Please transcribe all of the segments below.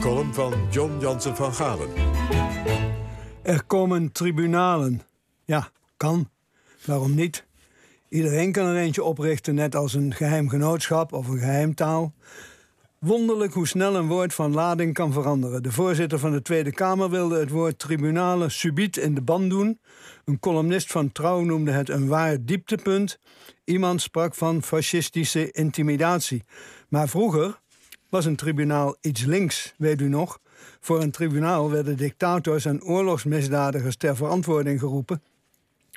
column van John Jansen van Galen. Er komen tribunalen. Ja, kan. Waarom niet? Iedereen kan er eentje oprichten, net als een geheim genootschap of een geheimtaal. Wonderlijk hoe snel een woord van lading kan veranderen. De voorzitter van de Tweede Kamer wilde het woord tribunalen subiet in de ban doen. Een columnist van Trouw noemde het een waar dieptepunt. Iemand sprak van fascistische intimidatie. Maar vroeger was een tribunaal iets links, weet u nog? Voor een tribunaal werden dictators en oorlogsmisdadigers ter verantwoording geroepen.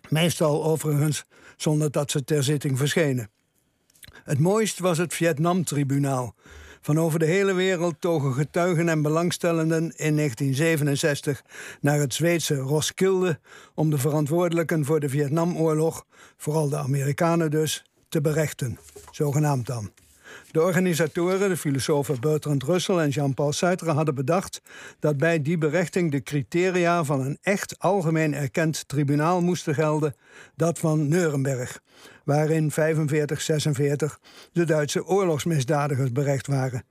Meestal overigens zonder dat ze ter zitting verschenen. Het mooist was het Vietnam-tribunaal. Van over de hele wereld togen getuigen en belangstellenden in 1967 naar het Zweedse Roskilde om de verantwoordelijken voor de Vietnamoorlog, vooral de Amerikanen dus, te berechten. Zogenaamd dan. De organisatoren, de filosofen Bertrand Russell en Jean-Paul Sartre, hadden bedacht dat bij die berechting de criteria van een echt algemeen erkend tribunaal moesten gelden, dat van Nuremberg, waarin 45-46 de Duitse oorlogsmisdadigers berecht waren.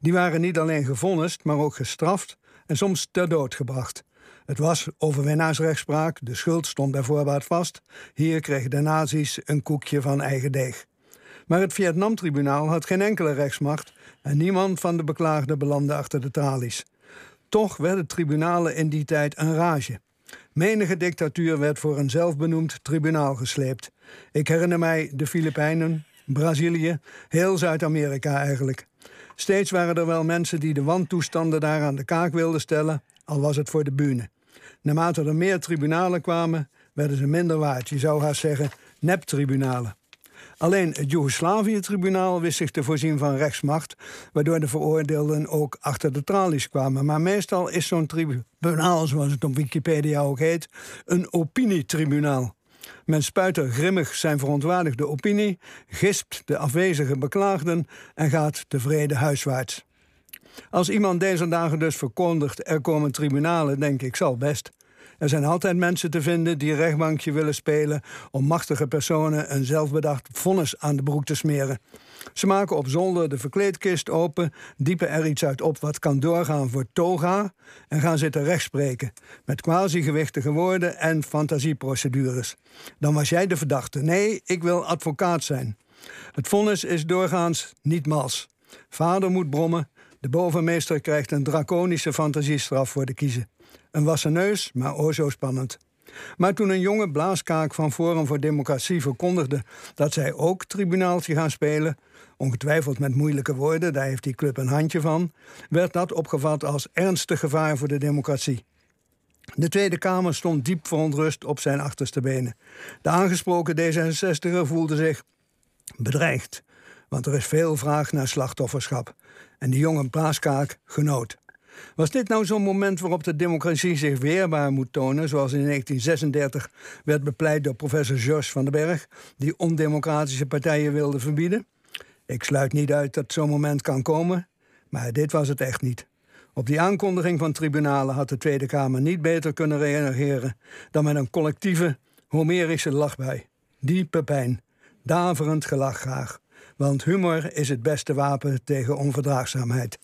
Die waren niet alleen gevonnist, maar ook gestraft en soms ter dood gebracht. Het was overwinnaarsrechtspraak, de schuld stond bij voorbaat vast. Hier kregen de nazi's een koekje van eigen deeg. Maar het Vietnamtribunaal had geen enkele rechtsmacht en niemand van de beklaagden belandde achter de tralies. Toch werden tribunalen in die tijd een rage. Menige dictatuur werd voor een zelfbenoemd tribunaal gesleept. Ik herinner mij de Filipijnen, Brazilië, heel Zuid-Amerika eigenlijk. Steeds waren er wel mensen die de wantoestanden daar aan de kaak wilden stellen, al was het voor de bühne. Naarmate er meer tribunalen kwamen, werden ze minder waard. Je zou haast zeggen neptribunalen. Alleen het Joegoslavië-tribunaal wist zich te voorzien van rechtsmacht, waardoor de veroordeelden ook achter de tralies kwamen. Maar meestal is zo'n tribunaal, zoals het op Wikipedia ook heet, een opinietribunaal. Men spuit er grimmig zijn verontwaardigde opinie, gispt de afwezige beklaagden en gaat tevreden huiswaarts. Als iemand deze dagen dus verkondigt er komen tribunalen, denk ik, zal best. Er zijn altijd mensen te vinden die rechtbankje willen spelen om machtige personen een zelfbedacht vonnis aan de broek te smeren. Ze maken op zolder de verkleedkist open, diepen er iets uit op wat kan doorgaan voor toga en gaan zitten rechtspreken met quasi-gewichtige woorden en fantasieprocedures. Dan was jij de verdachte. Nee, ik wil advocaat zijn. Het vonnis is doorgaans niet mals. Vader moet brommen, de bovenmeester krijgt een draconische fantasiestraf voor de kiezen. Een wassen neus, maar o zo spannend. Maar toen een jonge blaaskaak van Forum voor Democratie verkondigde dat zij ook tribunaaltje gaan spelen, ongetwijfeld met moeilijke woorden, daar heeft die club een handje van, werd dat opgevat als ernstig gevaar voor de democratie. De Tweede Kamer stond diep verontrust op zijn achterste benen. De aangesproken D66er voelde zich bedreigd, want er is veel vraag naar slachtofferschap. En die jonge blaaskaak genoot. Was dit nou zo'n moment waarop de democratie zich weerbaar moet tonen, zoals in 1936 werd bepleit door professor Georges van den Berg, die ondemocratische partijen wilde verbieden? Ik sluit niet uit dat zo'n moment kan komen, maar dit was het echt niet. Op die aankondiging van tribunalen had de Tweede Kamer niet beter kunnen reageren dan met een collectieve Homerische lachbui. Diepe pijn, daverend gelach graag. Want humor is het beste wapen tegen onverdraagzaamheid.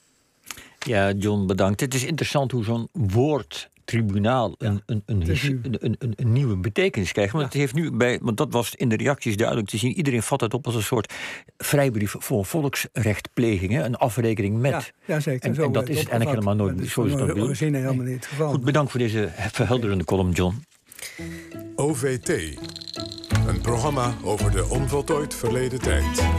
Ja, John, bedankt. Het is interessant hoe zo'n woord tribunaal een, een, een, een, een, nieuwe betekenis krijgt. Want, het heeft nu bij, want dat was in de reacties duidelijk te zien. Iedereen vat het op als een soort vrijbrief voor volksrechtpleging. Een afrekening met. Ja, zeker. En, en dat is het eigenlijk helemaal nooit. Zo is dat helemaal niet. Goed, bedankt voor deze verhelderende column, John. OVT. Een programma over de onvoltooid verleden tijd.